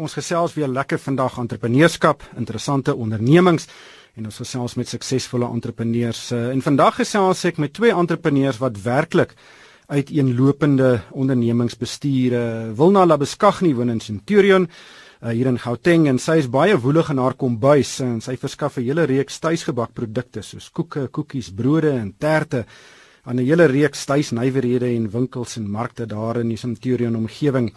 Ons gesels weer lekker vandag entrepreneurskap, interessante ondernemings en ons gesels met suksesvolle entrepreneurs. Eh, en vandag gesels ek met twee entrepreneurs wat werklik uiteenlopende ondernemings bestuur. Eh, Wilna Labeskagni woon in Centurion uh, hier in Gauteng en sy is baie woelig in haar kombuis en sy verskaf 'n hele reeks tuisgebakprodukte soos koeke, koekies, brode en terte aan 'n hele reeks tuisnywerhede en winkels en markte daar in die Centurion omgewing.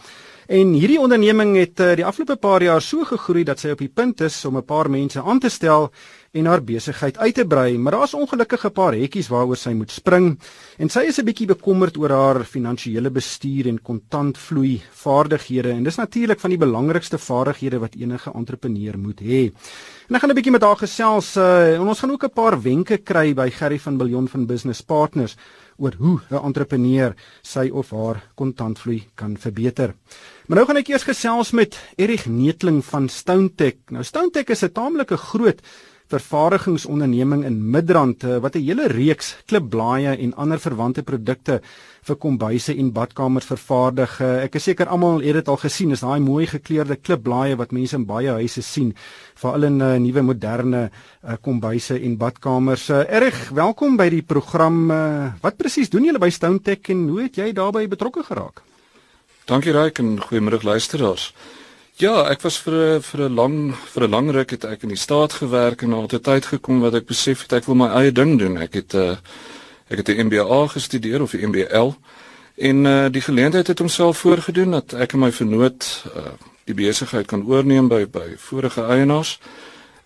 En hierdie onderneming het uh, die afgelope paar jaar so gegroei dat sy op die punt is om 'n paar mense aan te stel en haar besigheid uit te brei, maar daar's ongelukkig 'n paar hekkies waaroor sy moet spring en sy is 'n bietjie bekommerd oor haar finansiële bestuur en kontantvloei vaardighede en dis natuurlik van die belangrikste vaardighede wat enige entrepreneur moet hê. En ek gaan 'n bietjie met haar gesels uh, en ons gaan ook 'n paar wenke kry by Gerry van Billion van Business Partners oor hoe 'n entrepreneur sy of haar kontantvloei kan verbeter. Maar nou gaan ek eers gesels met Erich Netling van Stonetek. Nou Stonetek is 'n taamlike groot vervaardigingsonderneming in Midrand eh, wat 'n hele reeks klipblaaie en ander verwante produkte vir kombuise en badkamers vervaardig. Eh, ek is seker almal het dit al gesien, is daai mooi gekleurde klipblaaie wat mense in baie huise sien, veral in uh, nuwe moderne uh, kombuise en badkamers. Uh, Erg, welkom by die program. Uh, wat presies doen julle by Stonetek en hoe het jy daarbey betrokke geraak? Dankie Ryk en goeiemôre luisteraars. Ja, ek was vir vir 'n lang vir 'n lang ruk het ek in die staat gewerk en na 'n tyd gekom wat ek besef het ek wil my eie ding doen. Ek het 'n uh, ek het 'n MBA gestudeer of 'n MBL en uh, die geleentheid het homself voorgedoen dat ek en my vernoot uh, die besigheid kan oorneem by by vorige eienaars.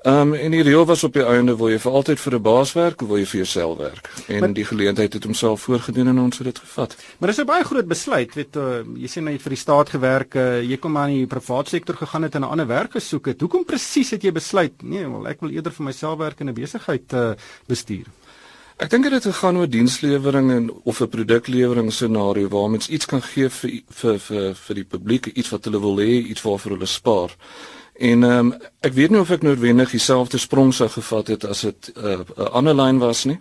Ehm um, en die reël was op die einde wil jy vir altyd vir 'n baas werk of wil jy vir jouself werk? En maar, die geleentheid het homself voorgedoen en ons het dit gevat. Maar dis 'n baie groot besluit, weet uh, jy sê nou jy het vir die staat gewerk, uh, jy kom maar in die private sektor gegaan het en 'n ander werk gesoek het. Hoekom presies het jy besluit? Nee, wel ek wil eerder vir myself werk en 'n besigheid uh, bestuur. Ek dink dit het gegaan oor dienslewering en of 'n produklewering scenario waar mens iets kan gee vir vir vir vir die publiek, iets wat hulle wil hê, iets waarvoor hulle spaar. En ehm um, ek weet nie of ek noodwendig dieselfde sprong sou gevat het as dit eh, 'n uh, ander lyn was nie.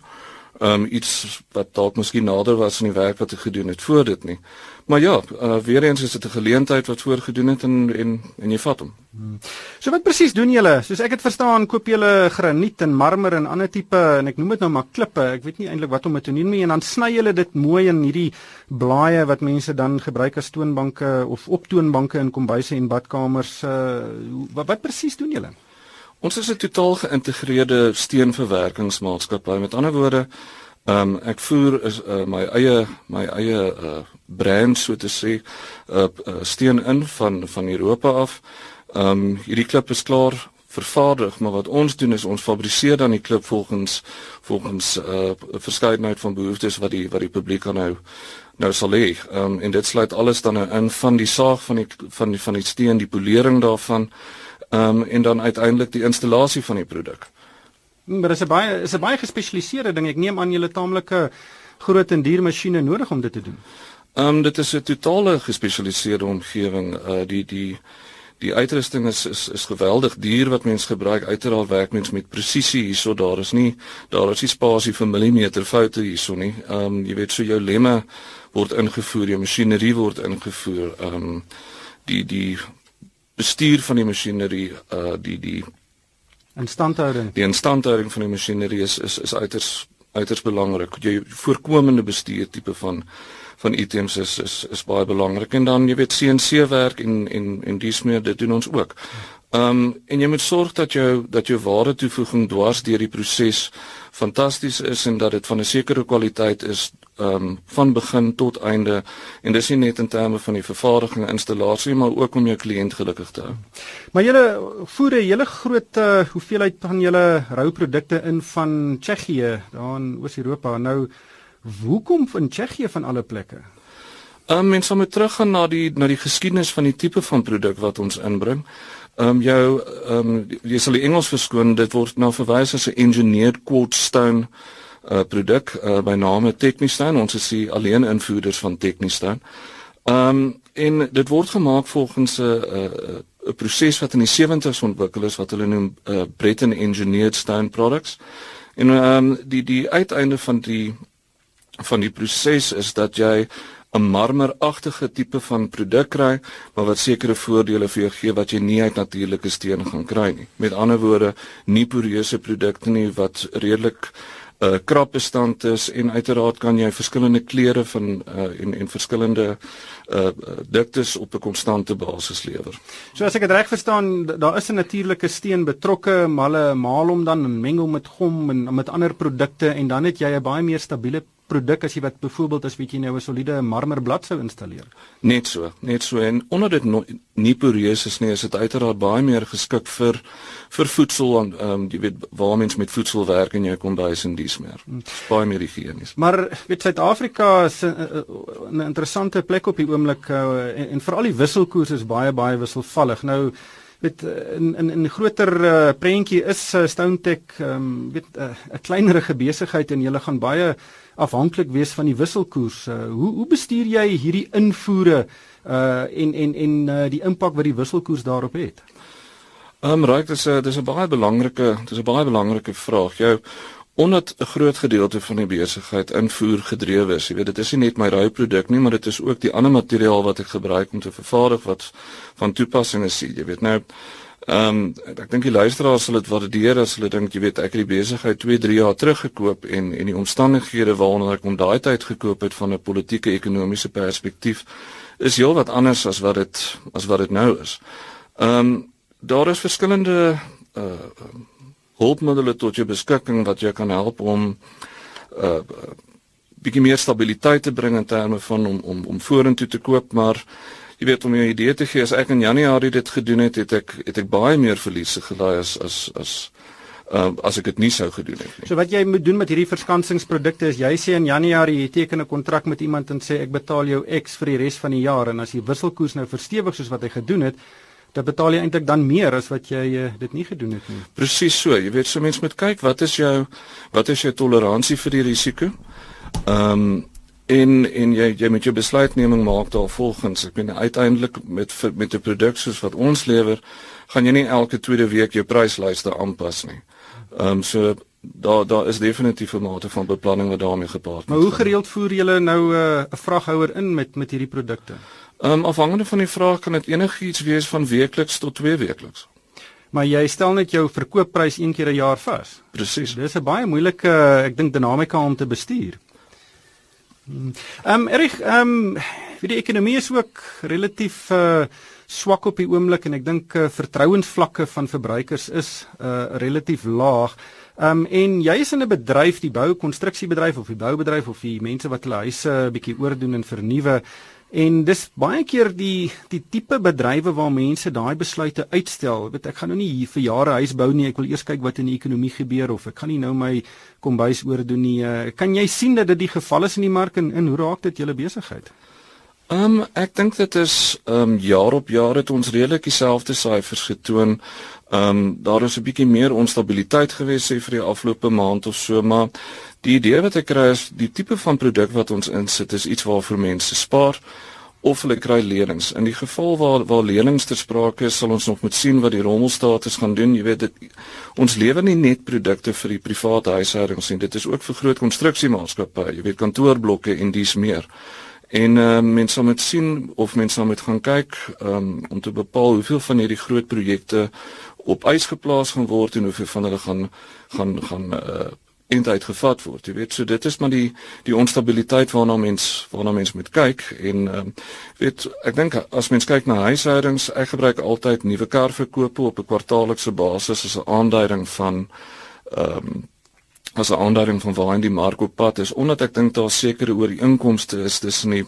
Ehm um, iets wat dalk miskien nader was aan die werk wat ek gedoen het voor dit nie. Maar ja, uh, weer eens is dit 'n geleentheid wat voorgedoen het en en en jy vat hom. Hmm. So wat presies doen julle? Soos ek het verstaan, koop julle graniet en marmer en ander tipe en ek noem dit nou maar klippe. Ek weet nie eintlik wat om dit te noem nie en dan sny julle dit mooi in hierdie blaaie wat mense dan gebruik as toonbanke of optoonbanke in kombuise en badkamers. Uh, wat, wat presies doen julle? Ons is 'n totaal geïntegreerde steenverwerkingsmaatskappy. Met ander woorde, Ehm um, ek voer is uh, my eie my eie uh, brand so te sê uh, uh, steen in van van Europa af. Ehm um, hierdie klip is klaar vervaardig, maar wat ons doen is ons fabriseer dan die klip volgens volgens 'n uh, verskeidenheid van behoeftes wat die wat die publiek nou nou sal hê. Ehm um, en dit sluit alles dan nou in van die saag van die van die van die steen, die polering daarvan um, en dan uiteindelik die installasie van die produk. Maar dis 'n baie is 'n baie gespesialiseerde ding. Ek neem aan julle taamlike groot en duur masjiene nodig om dit te doen. Ehm um, dit is 'n totale gespesialiseerde omgewing. Uh die die die uitrusting is is is geweldig duur wat mens gebruik. Uiteraard werk mens met presisie hierso. Daar is nie daar is nie spasie vir millimeter foute hierso nie. Ehm um, jy weet so jou lemme word ingevoer, jou masjinerie word ingevoer. Ehm um, die die bestuur van die masjinerie uh die die instandhouding. Die instandhouding van die masjinerie is is is uiters uiters belangrik. Jy voorkomende bestuur tipe van van items is is is baie belangrik en dan jy weet CNC werk en en en dis meer dit doen ons ook. Ehm um, en jy moet sorg dat jou dat jou ware toevoeging dwars deur die proses fantasties is en dat dit van 'n sekere kwaliteit is ehm um, van begin tot einde en dis nie net in terme van die vervaardiging en installasie maar ook om jou kliënt gelukkig te hou. Maar julle voer 'n hele groot uh, hoeveelheid van julle rouprodukte in van Tsjechië, daar in Oos-Europa. Nou hoekom van Tsjechië van alle plekke? Ehm um, mens moet teruggaan na die na die geskiedenis van die tipe van produk wat ons inbring. Ehm um, jou ehm um, jy sal die Engels verskoon, dit word na verwys as 'n engineered quartz stone uh produk uh by name Technistan ons is die alleen invoerders van Technistan. Um en dit word gemaak volgens 'n uh, 'n proses wat in die 70's ontwikkel is wat hulle noem uh Breton Engineered Stone Products. En um die die uiteinde van die van die proses is dat jy 'n marmeragtige tipe van produk kry, maar wat sekere voordele vir jou gee wat jy nie uit natuurlike steen gaan kry nie. Met ander woorde, nie poreuse produkte nie wat redelik uh krap bestand is en uiteraard kan jy verskillende kleure van uh en en verskillende uh diktes op 'n konstante basis lewer. So as ek dit reg verstaan, daar is 'n natuurlike steen betrokke, maar hulle maal hom dan en meng hom met gom en met ander produkte en dan het jy 'n baie meer stabiele produk as jy wat byvoorbeeld as weet jy nou 'n soliede marmerblad sou installeer. Net so, net so en onder dit no, nie poreus is nie, is dit uiteraard baie meer geskik vir vir voedsel en ehm um, jy weet waar mens met voedsel werk en jy kom by is en dis meer. Hmm. Baie meer higienies. Maar weet Suid-Afrika is 'n interessante plek op die oomblik uh, en, en veral die wisselkoers is baie baie wisselvallig. Nou weet in in 'n groter uh, prentjie is uh, Stonetek ehm um, weet 'n uh, kleinerige besigheid en jy gaan baie afhanklik wees van die wisselkoers. Uh, hoe hoe bestuur jy hierdie invoere uh en en en uh, die impak wat die wisselkoers daarop het? Ehm um, right, dis 'n dis 'n baie belangrike dis 'n baie belangrike vraag. Jou omdat 'n groot gedeelte van die besigheid invoer gedrewe is. Jy weet, dit is nie net my ruiproduk nie, maar dit is ook die ander materiaal wat ek gebruik om te vervaardig wat van toepassing is. Jy weet nou Ehm um, ek dink die luisteraars sal dit waardeer as hulle dink jy weet ek het die besigheid 2, 3 jaar terug gekoop en en die omstandighede waaronder ek hom daai tyd gekoop het van 'n politieke ekonomiese perspektief is heelwat anders as wat dit as wat dit nou is. Ehm um, daar is verskillende uh hulpmiddels tot jou beskikking wat jou kan help om uh bietjie meer stabiliteit te bring in terme van om om om vorentoe te koop maar jy weet om jou idee te gee as ek in Januarie dit gedoen het, het ek het ek baie meer verliese gelaai as as as uh, as ek dit nie sou gedoen het nie. So wat jy moet doen met hierdie verskansingsprodukte is jy sê in Januarie jy teken 'n kontrak met iemand en sê ek betaal jou X vir die res van die jaar en as die wisselkoers nou verstewig soos wat hy gedoen het, dan betaal jy eintlik dan meer as wat jy uh, dit nie gedoen het nie. Presies so. Jy weet so mense moet kyk wat is jou wat is jou toleransie vir die risiko? Ehm um, en en jy jy moet jou besluitneming maak daar volgens ek bedoel uiteindelik met met 'n produk soos wat ons lewer gaan jy nie elke tweede week jou pryslyste aanpas nie. Ehm um, so daar daar is definitief 'n mate van beplanning wat daarmee gepaard is. Maar hoe gereeld voer julle nou eh, 'n uh, vraghouer in met met hierdie produkte? Ehm um, afhangende van die vraag kan dit enigiets wees van weekliks tot twee weekliks. Maar jy stel net jou verkoopprys een keer 'n jaar vas. Presies. Dis 'n baie moeilike ek dink dinamika om te bestuur. Ehm um, Erik, ehm um, die ekonomie is ook relatief uh swak op die oomblik en ek dink uh, vertrouensvlakke van verbruikers is uh relatief laag. Ehm um, en jy is in 'n bedryf, die bou konstruksiebedryf of die boubedryf of die mense wat hulle huise 'n bietjie oordoen en vernuwe. En dis baie keer die die tipe bedrywe waar mense daai besluite uitstel. Weet ek gaan nou nie vir jare huis bou nie. Ek wil eers kyk wat in die ekonomie gebeur of ek gaan nie nou my kombuis oordoen nie. Uh, kan jy sien dat dit die geval is in die mark en, en hoe raak dit julle besigheid? Ehm um, ek dink dit is ehm um, jaar op jaar het ons redelik dieselfde syfers getoon. Ehm um, daar is 'n bietjie meer onstabiliteit gewees sê vir die afgelope maand of so, maar die idee wat ek kry is die tipe van produk wat ons insit is iets waarvoor mense spaar of hulle kry lenings. In die geval waar waar lenings ter sprake is, sal ons nog moet sien wat die rommelstatus gaan doen. Jy weet dit ons lewer nie net produkte vir die private huishoudings nie. Dit is ook vir groot konstruksiemaatskappye, jy weet kantoorblokke en dies meer. En uh, mense sal moet sien of mense sal moet gaan kyk um, om te bepaal hoeveel van hierdie groot projekte op ys geplaas gaan word en hoeveel van hulle gaan gaan gaan uh, eintlik gevat word. Jy weet, so dit is maar die die onstabiliteit waarna mens waarna mens moet kyk en ehm um, weet ek dink as mens kyk na huishoudings, ek gebruik altyd nuwe karverkope op 'n kwartaallikse basis as 'n aanduiding van ehm um, as 'n aanduiding van waar in die mark op pad is omdat ek dink daar sekere oor die inkomste is tussen die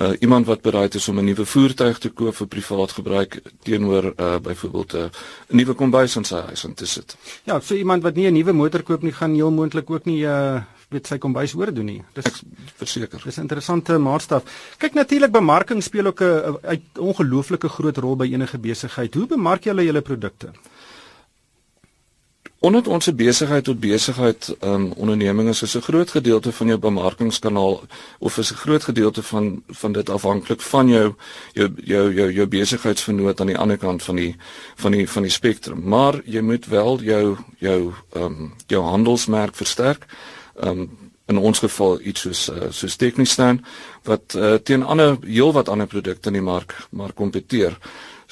uh, iemand wat bereid is om 'n nuwe voertuig te koop vir privaat gebruik teenoor uh, byvoorbeeld 'n uh, nuwe kombuis in sy huis en dis dit. Ja, so iemand wat nie 'n nuwe motor koop nie gaan heel moontlik ook nie uh weet sy kombuis oordoen nie. Dis ek verseker. Dis 'n interessante maatstaf. Kyk natuurlik bemarking speel ook 'n ongelooflike groot rol by enige besigheid. Hoe bemark jy julle julle produkte? Omdat ons 'n besigheid tot besigheid um onderneming is, is 'n groot gedeelte van jou bemarkingskanaal of is 'n groot gedeelte van van dit afhanklik van jou jou jou jou, jou besigheidsvernoot aan die ander kant van die van die van die spektrum. Maar jy moet wel jou jou um jou handelsmerk versterk. Um in ons geval iets soos uh, soos Technistan wat uh, teen ander heelwat ander produkte in die mark maar kompeteer.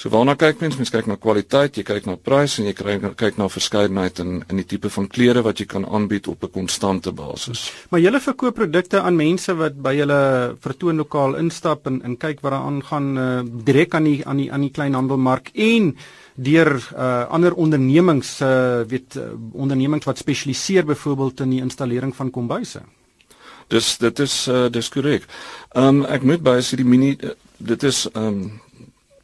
So waarna kyk mens? Mens kyk na kwaliteit, jy kyk na prys en jy kyk kyk na verskeidenheid in in die tipe van klere wat jy kan aanbied op 'n konstante basis. Maar julle verkoop produkte aan mense wat by julle vertoonlokaal instap en en kyk wat daar aangaan uh, direk aan die aan die aan die kleinhandelmark en deur uh, ander ondernemings uh, weet uh, ondernemings wat spesialiseer byvoorbeeld in die installering van kombuise. Dis dit is uh, dis korrek. Ehm um, ek moet baie sê die mini dit is ehm um,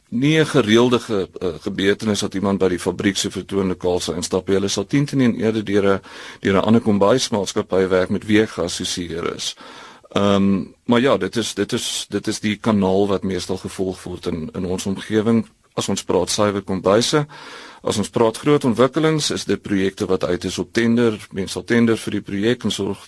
nie 'n gereelde ge, uh, gebeurtenis dat iemand by die fabriek se vertoonlokaal sou instap. Hulle sal teen teen eerder deur 'n deur 'n ander kombuismaatskappy werk met wie geassosieer is. Ehm um, maar ja, dit is dit is dit is die kanaal wat meestal gevolg word in in ons omgewing as ons praat suiwer kombuise. As ons praat groot ontwikkelings, is dit projekte wat uit is op tender. Mense sal tender vir die projek en sorg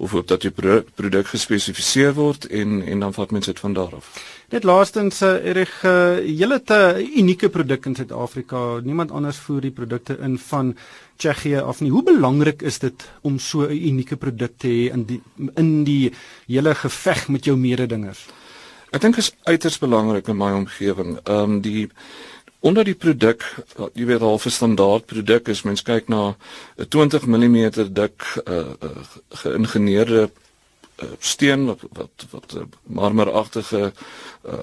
of op dat die produk gespesifiseer word en en dan vat mense dit van daar af. Net laastens uh, Erig, uh, julle het 'n unieke produk in Suid-Afrika. Niemand anders voer die produkte in van Tsjechië af nie. Hoe belangrik is dit om so 'n unieke produk te hê in die in die hele geveg met jou mededingers? Ek dink is uiters belangrik in my omgewing. Ehm um, die onder die produk, jy weet al 'n standaard produk is mens kyk na 'n 20 mm dik uh, uh, geïngineerde uh, steen wat wat wat uh, marmeragtige uh,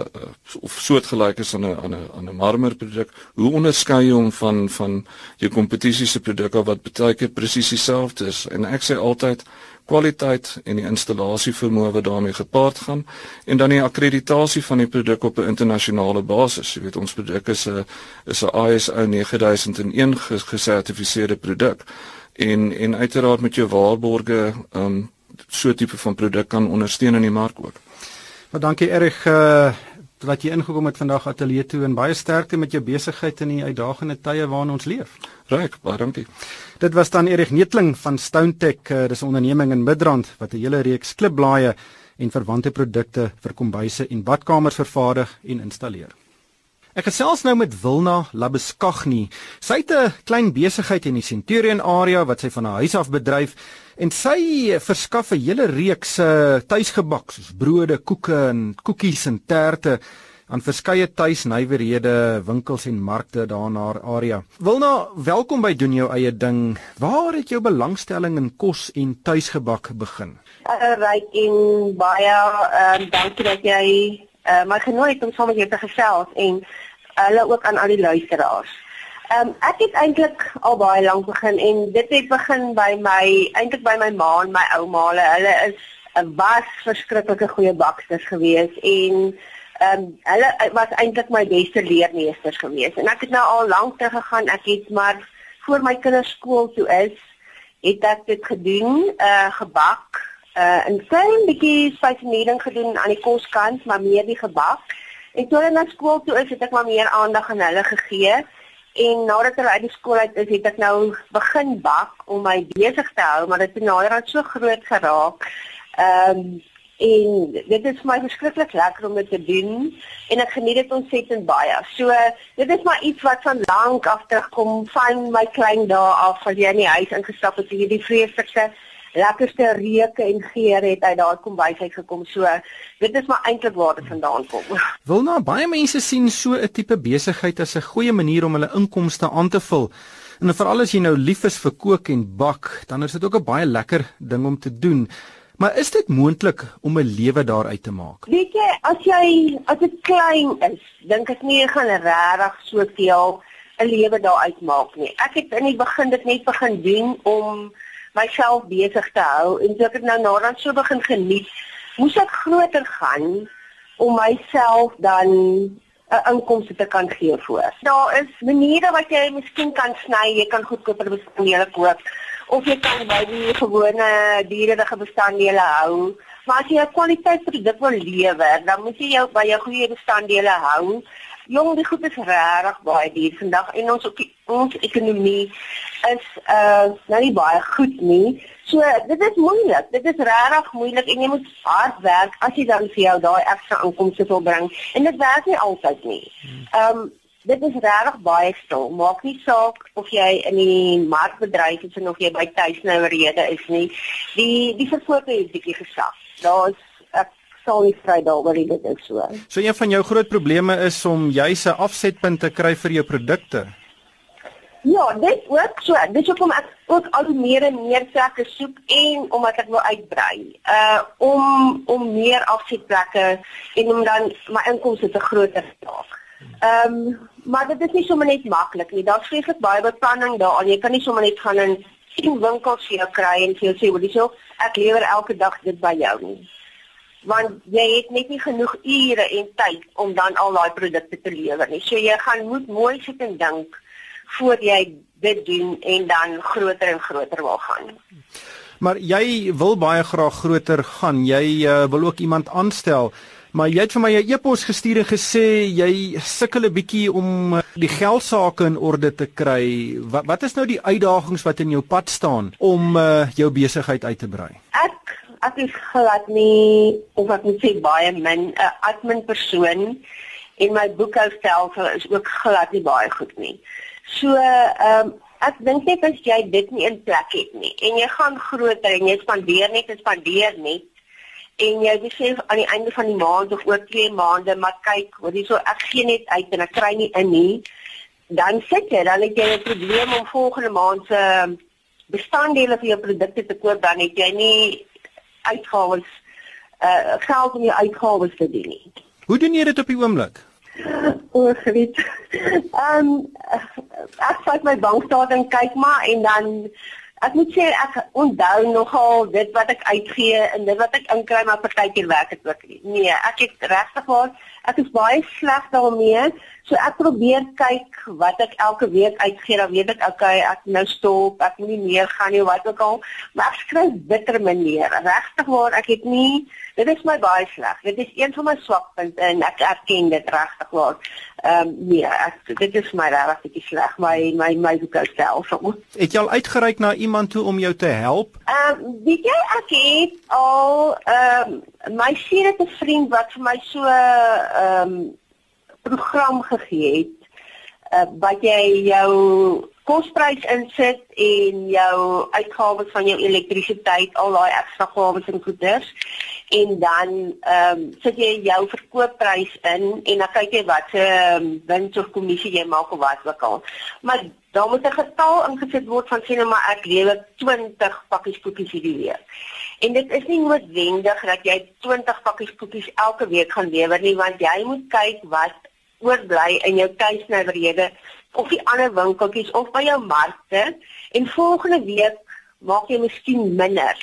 of soortgelyk is aan 'n aan 'n aan 'n marmerproduk. Hoe onderskei jy hom van van jou kompetisiese produkke wat baie keer presies dieselfde is? En ek sê altyd kwaliteit en die installasie vermoë wat daarmee gepaard gaan en dan die akkreditasie van die produk op 'n internasionale basis. Jy weet ons produk is 'n is 'n ISO 9001 gesertifiseerde produk en en uiteraard met jou waarborge um so tipe van produk kan ondersteun in die mark ook. Maar dankie erg uh dat jy ingekom het vandag ateljee toe en baie sterkte met jou besigheid in die uitdagende tye waarin ons leef. Reg, baie dankie. Dit was dan Erik Netling van Stonetek, uh, dis 'n onderneming in Midrand wat 'n hele reeks klipblaaie en verwante produkte vir kombuise en badkamers vervaardig en installeer. Ek gesels nou met Wilna Labeskagni. Sy het 'n klein besigheid in die Centurion area wat sy van haar huis af bedryf en sy verskaf 'n hele reeks uh, tuisgebak soos brode, koeke en koekies en terte aan verskeie tuisnywerhede, winkels en markte daar in haar area. Wilna, welkom by doen jou eie ding. Waar het jou belangstelling in kos en tuisgebak begin? Uh, right in baie uh, dankie dat jy uh, my genooi het om saam met jou te gesels en hulle ook aan al die luisteraars. Ehm um, ek het eintlik al baie lank begin en dit het begin by my eintlik by my ma en my ouma. Hulle, is 'n was verskriklike goeie baksters gewees en ehm um, hulle was eintlik my beste leermeesters gewees. En ek het nou al lank te gegaan. Ek het maar voor my kinders skool toe is, het ek dit gedoen, uh gebak, uh 'n klein bietjie spesialing gedoen aan die koskant, maar meer die gebak. En toe hulle na skool toe is, het ek maar meer aandag aan hulle gegee. En nadat hulle uit die skool uit is, het ek nou begin bak om my besig te hou, maar dit het naderhand so groot geraak. Ehm um, en dit is vir my verskriklik lekker om dit te doen en ek geniet dit ontsettend baie. So dit is maar iets wat van lank af terugkom van my klein dae af, as jy in die huis ingestap het, hierdie vreeslikste lekkerste reuke en geure het uit daai kombuis uit gekom. So dit is maar eintlik waar dit vandaan kom. Wil nou baie mense sien so 'n tipe besigheid as 'n goeie manier om hulle inkomste aan te vul. En veral as jy nou lief is vir kook en bak, dan is dit ook 'n baie lekker ding om te doen. Maar is dit moontlik om 'n lewe daaruit te maak? Weet jy, as jy as dit klein is, dink ek nie jy gaan regtig soveel 'n lewe daaruit maak nie. Ek het in die begin dit net begin doen om myself besig te hou en so ek het nou nadat so begin geniet, moes ek groter gaan om myself dan 'n inkomste te kan gee voor. Daar is maniere wat jy miskien kan sny, jy kan goedkoper bestanddele koop of jy kan by die gewone dierelike bestanddele hou. Maar as jy 'n kwaliteit produk wil lewer, dan moet jy jou by jou goeie bestanddele hou jong die goed is regtig baie duur vandag en ons ook ons ekonomie is uh nou nie baie goed nie. So dit is moeilik. Dit is regtig moeilik en jy moet hard werk as jy dan vir jou daai ekstra inkomste wil bring en dit werk nie altyd nie. Um, dit is regtig baie stil. Maak nie saak of jy in die markbedryf is of jy by tuisnouerhede is nie. Die die verkope is bietjie gesag. Daar's sal nie vry daaroor dit is so. So een van jou groot probleme is om juis 'n afsetpunt te kry vir jou produkte. Ja, dit ook so. Dit is hoekom ek ook al meer en meer plekke soek en omdat ek wil uitbrei. Uh om om meer afsetplekke en om dan my inkomste te groter te maak. Ehm um, maar dit is nie sommer net maklik nie. Daar's vreeslik baie beplanning daaraan. Jy kan nie sommer net gaan in sien winkels vir jou kry en vir jou sê, "Wat is jou? Ek lewer elke dag dit by jou nie." Want jy het net nie genoeg ure en tyd om dan al daai produkte te lewer nie. So jy gaan moet mooi sit en dink voor jy dit doen en dan groter en groter wil gaan. Maar jy wil baie graag groter gaan. Jy uh, wil ook iemand aanstel. Maar jy het vir my 'n e-pos gestuur en gesê jy sukkel 'n bietjie om eh, die geld sake in orde te kry. Wat wat is nou die uitdagings wat in jou pad staan om uh, jou besigheid uit te brei? Ek is glad nie of ek moet sê baie min 'n uh, admin persoon en my boekhoudstelsel is ook glad nie baie goed nie. So ehm um, ek dink net as jy dit nie in plek het nie en jy gaan groter en jy spandeer net en spandeer net en jy besef aan die einde van die maand of oor 2 maande maar kyk, hoor hierso ek gee net uit en ek kry nie in nie dan sit jy dan het jy 'n probleem om volgende maand se bestanddele vir jou produkte te koop dan het jy nie uitgawes uh geld om jou uitgawes te doen nie. Hoe doen jy dit op die oomblik? O, geliefd. Ehm ek vat my bankstate en kyk maar en dan ek moet sê ek onthou nogal dit wat ek uitgee en dit wat ek inkry maar partykeer werk dit ook nie. Nee, ek het regtig waar ek is baie sleg daarmee. So ek probeer kyk wat ek elke week uitgee, dan weet ek okay, ek nou stop, ek moet nie meer gaan nie wat ook al, maar ek skryf bitter manier. Regtig waar ek het nie dit is my baie sleg. Dit is een van my swakpunte en ek erken dit regtig waar. Ehm um, nee, ek dit is my regtig bietjie sleg my my my boekhoudstelsel. So. Het jy al uitgereik na iemand toe om jou te help? Ehm um, weet jy ek het al ehm um, my sien dit 'n vriend wat vir my so ehm um, program gegee het uh, wat jy jou kosprys insit en jou uitgawes van jou elektrisiteit, al daai ekstra gawes en goederes en dan ehm um, sit jy jou verkoopprys in en dan kyk jy wat se um, wins of kommissie jy maak of wat ook al. Maar daar moet 'n getal ingesit word van sê nou maar ek lewer 20 pakkies koekies hierdie week. En dit is nie noodwendig dat jy 20 pakkies koekies elke week gaan lewer nie, want jy moet kyk wat oorbly in jou tuisnywerhede of die ander winkeltjies of by jou markte en volgende week maak jy miskien minder.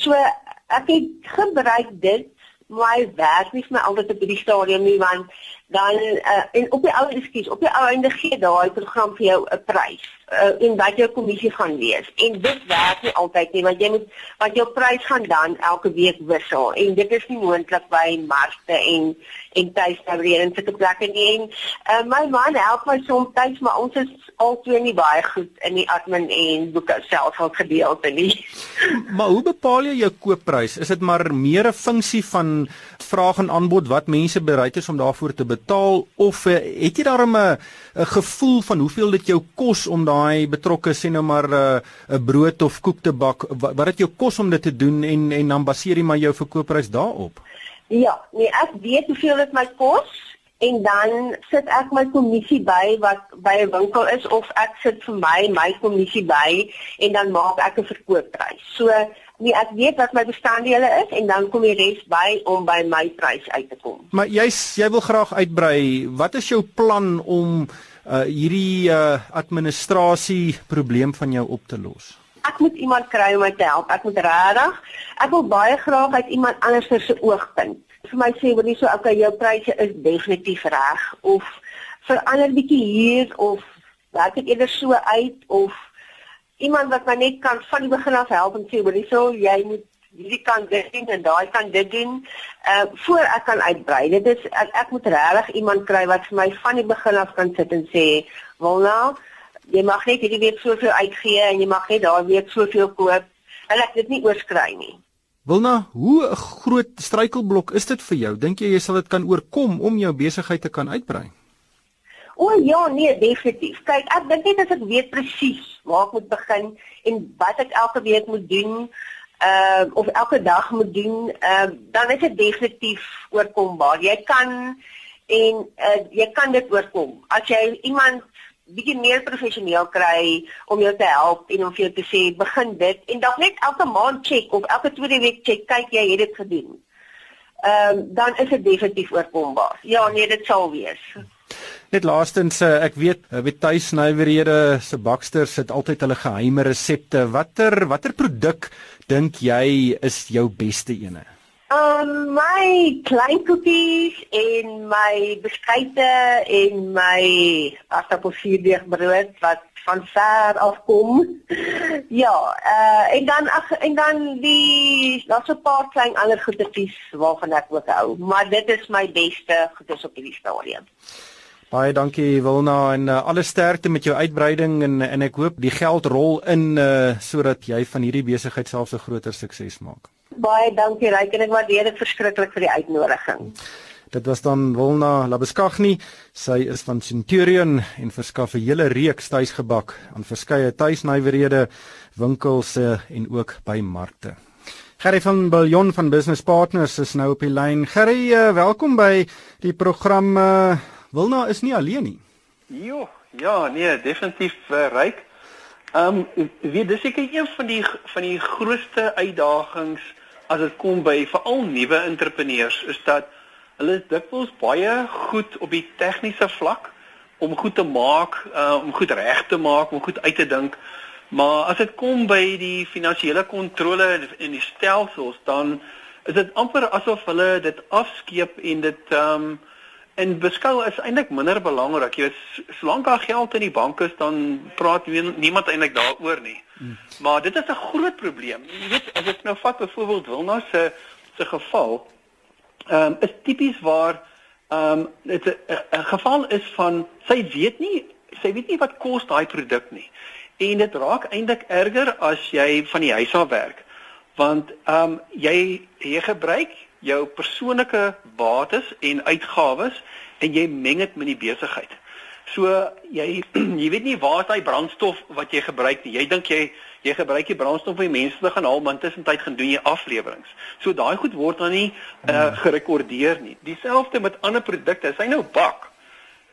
So ek het gebruik dit my werk nie vir my altyd op die stadium nie want dan uh, en op die ou ekskuus op die ou einde gee daai program vir jou 'n prys uh, en wat jou kommissie gaan wees en dit werk nie altyd nie want jy moet want jou prys gaan dan elke week wissel. En dit is nie moontlik by markte en en tuisnouwerhede en sulke plekke nie. En uh, my man help my soms tuis maar ons is altyd nie baie goed in die admin en boeke self al gedeelte nie. Maar hoe bepaal jy jou koopprys? Is dit maar meer 'n funksie van vraag en aanbod wat mense bereid is om daarvoor te betaal of uh, het jy daarom 'n 'n gevoel van hoeveel dit jou kos om daai betrokke sê nou maar eh, 'n uh, brood of koek te bak wat, wat dit jou kos om dit te doen en en dan baseer jy maar jou verkoopprys daarop Ja, nee, ek weet hoeveel dit my kos en dan sit ek my kommissie by wat by 'n winkel is of ek sit vir my my kommissie by en dan maak ek 'n verkoopprys. So Nee, ek weet wat my bestanddele is en dan kom die res by om by my prys uit te kom. Maar jy jy wil graag uitbrei. Wat is jou plan om uh, hierdie uh, administrasie probleem van jou op te los? Ek moet iemand kry om my te help. Ek moet regtig. Ek wil baie graag uit iemand anders se oogpunt. Vir my sê wil jy so okay, jou pryse is definitief reg of verander bietjie hier of werk dit eerder so uit of iemand wat my net kan van die begin af help en sê, "Hoor, hierso, jy moet hierdie kan doen en daai kan dit doen." Uh voor ek kan uitbrei. Dit is ek, ek moet regtig iemand kry wat vir my van die begin af kan sit en sê, "Wel nou, jy mag net hierdie week soveel uitgee en jy mag net daai week soveel koop." En ek dit nie oorskry nie. Wilna, hoe 'n groot struikelblok is dit vir jou? Dink jy jy sal dit kan oorkom om jou besigheid te kan uitbrei? O ja, nee, definitief. Kyk, ek dink net as ek weet presies waar ek moet begin en wat ek elke week moet doen, uh of elke dag moet doen, uh dan is dit definitief oorkombaar. Jy kan en uh, jy kan dit oorkom. As jy iemand bietjie meer professioneel kry om jou te help en om vir jou te sê begin dit en dan net elke maand check of elke tweede week check kyk jy het dit gedoen. Ehm um, dan is dit definitief oorkombaar. Ja, nee, dit sal wees. Net laastens eh, ek weet by eh, tuisnywerhede se baksters sit altyd hulle geheime resepte. Watter watter produk dink jy is jou beste ene? Um my klein koekies en my beskuite en my aardappelsuurdeeg brood wat van ver af kom. ja, uh en dan ag en dan die daar's 'n paar klein ander goedetjies waarvan ek ook hou, maar dit is my beste goedes op hierdie stadium. Baie dankie Wilna en uh, alle sterkte met jou uitbreiding en en ek hoop die geld rol in uh sodat jy van hierdie besigheid selfs 'n groter sukses maak. Baie dankie Ryk en ek waardeer dit verskriklik vir die uitnodiging. Dit was dan Wilna Labeskagni. Sy is van Centurion en verskaf 'n hele reeks tuisgebak aan verskeie tuisnywerhede, winkels en ook by markte. Gerry van Biljon van Business Partners is nou op die lyn. Gerry, uh, welkom by die program. Uh, Wilna is nie alleen nie. Jo, ja, nee, definitief uh, Ryk. Ehm um, weet dis seker een van die van die grootste uitdagings as dit kom by veral nuwe entrepreneurs is dat hulle dikwels baie goed op die tegniese vlak om goed te maak, uh, om goed reg te maak, om goed uit te dink. Maar as dit kom by die finansiële kontrole en die stelsels, dan is dit amper asof hulle dit afskeep en dit ehm um, en beskou is eintlik minder belangrik. Jy weet, solank daar geld in die bank is, dan praat niemand eintlik daaroor nie. Hmm. Maar dit is 'n groot probleem. Jy weet, as ek nou vat byvoorbeeld Wilna se se geval, ehm um, is tipies waar ehm um, dit 'n geval is van sy weet nie, sy weet nie wat kos daai produk nie. En dit raak eintlik erger as jy van die huis af werk. Want ehm um, jy jy gebruik jou persoonlike bates en uitgawes en jy meng dit met die besigheid. So jy jy weet nie waar is daai brandstof wat jy gebruik nie. Jy dink jy jy gebruik die brandstof vir mense te gaan haal, maar intussen tyd gaan doen jy afleweringe. So daai goed word dan nie uh, gerekordeer nie. Dieselfde met ander produkte. As hy nou bak,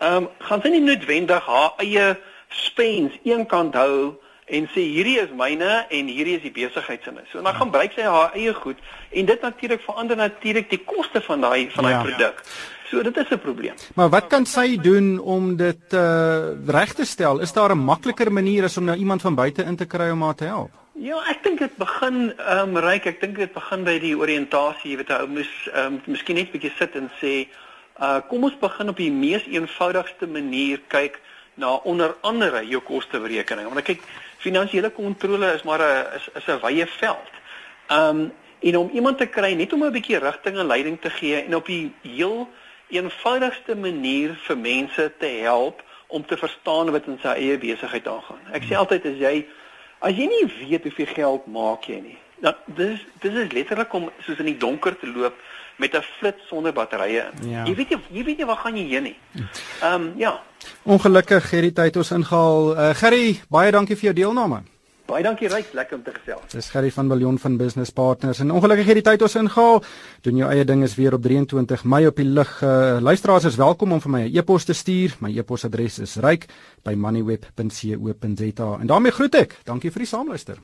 ehm um, gaan sy nie noodwendig haar eie spens eenkant hou en sê hierdie is myne en hierdie is die besigheid se. So dan gaan gebruik sy haar eie goed en dit natuurlik verander natuurlik die koste van daai van daai ja. produk. So dit is 'n probleem. Maar wat kan sy doen om dit uh, reg te stel? Is daar 'n makliker manier as om nou iemand van buite in te kry om haar te help? Ja, ek dink dit begin ehm um, ryk, ek dink dit begin by die oriëntasie, jy weet ou moes ehm um, miskien net 'n bietjie sit en sê, uh kom ons begin op die mees eenvoudigste manier kyk na onder andere jou kosteberekening. Want kyk, finansiële kontrole is maar 'n is, is 'n wye veld. Um en om iemand te kry net om 'n bietjie rigting en leiding te gee en op die heel eenvoudigste manier vir mense te help om te verstaan wat in sy eie besigheid aangaan. Ek sê altyd as jy as jy nie weet hoeveel geld maak jy nie, dan dis dis is letterlik om soos in die donker te loop met 'n flits sonder batterye in. Ja. Jy weet jy, jy weet jy waar gaan jy heen nie. Ehm um, ja. Ongelukkig hierdie tyd ons ingehaal. Uh, Gerry, baie dankie vir jou deelname. Baie dankie Ryk, lekker om te gesels. Dis Gerry van Billion van Business Partners en ongelukkig hierdie tyd ons ingehaal. Doen jou eie ding is weer op 23 Mei op die lig. Uh, luisteraars is welkom om vir my 'n e e-pos te stuur. My e-posadres is ryk@moneyweb.co.za. En daarmee groet ek. Dankie vir die saamluister.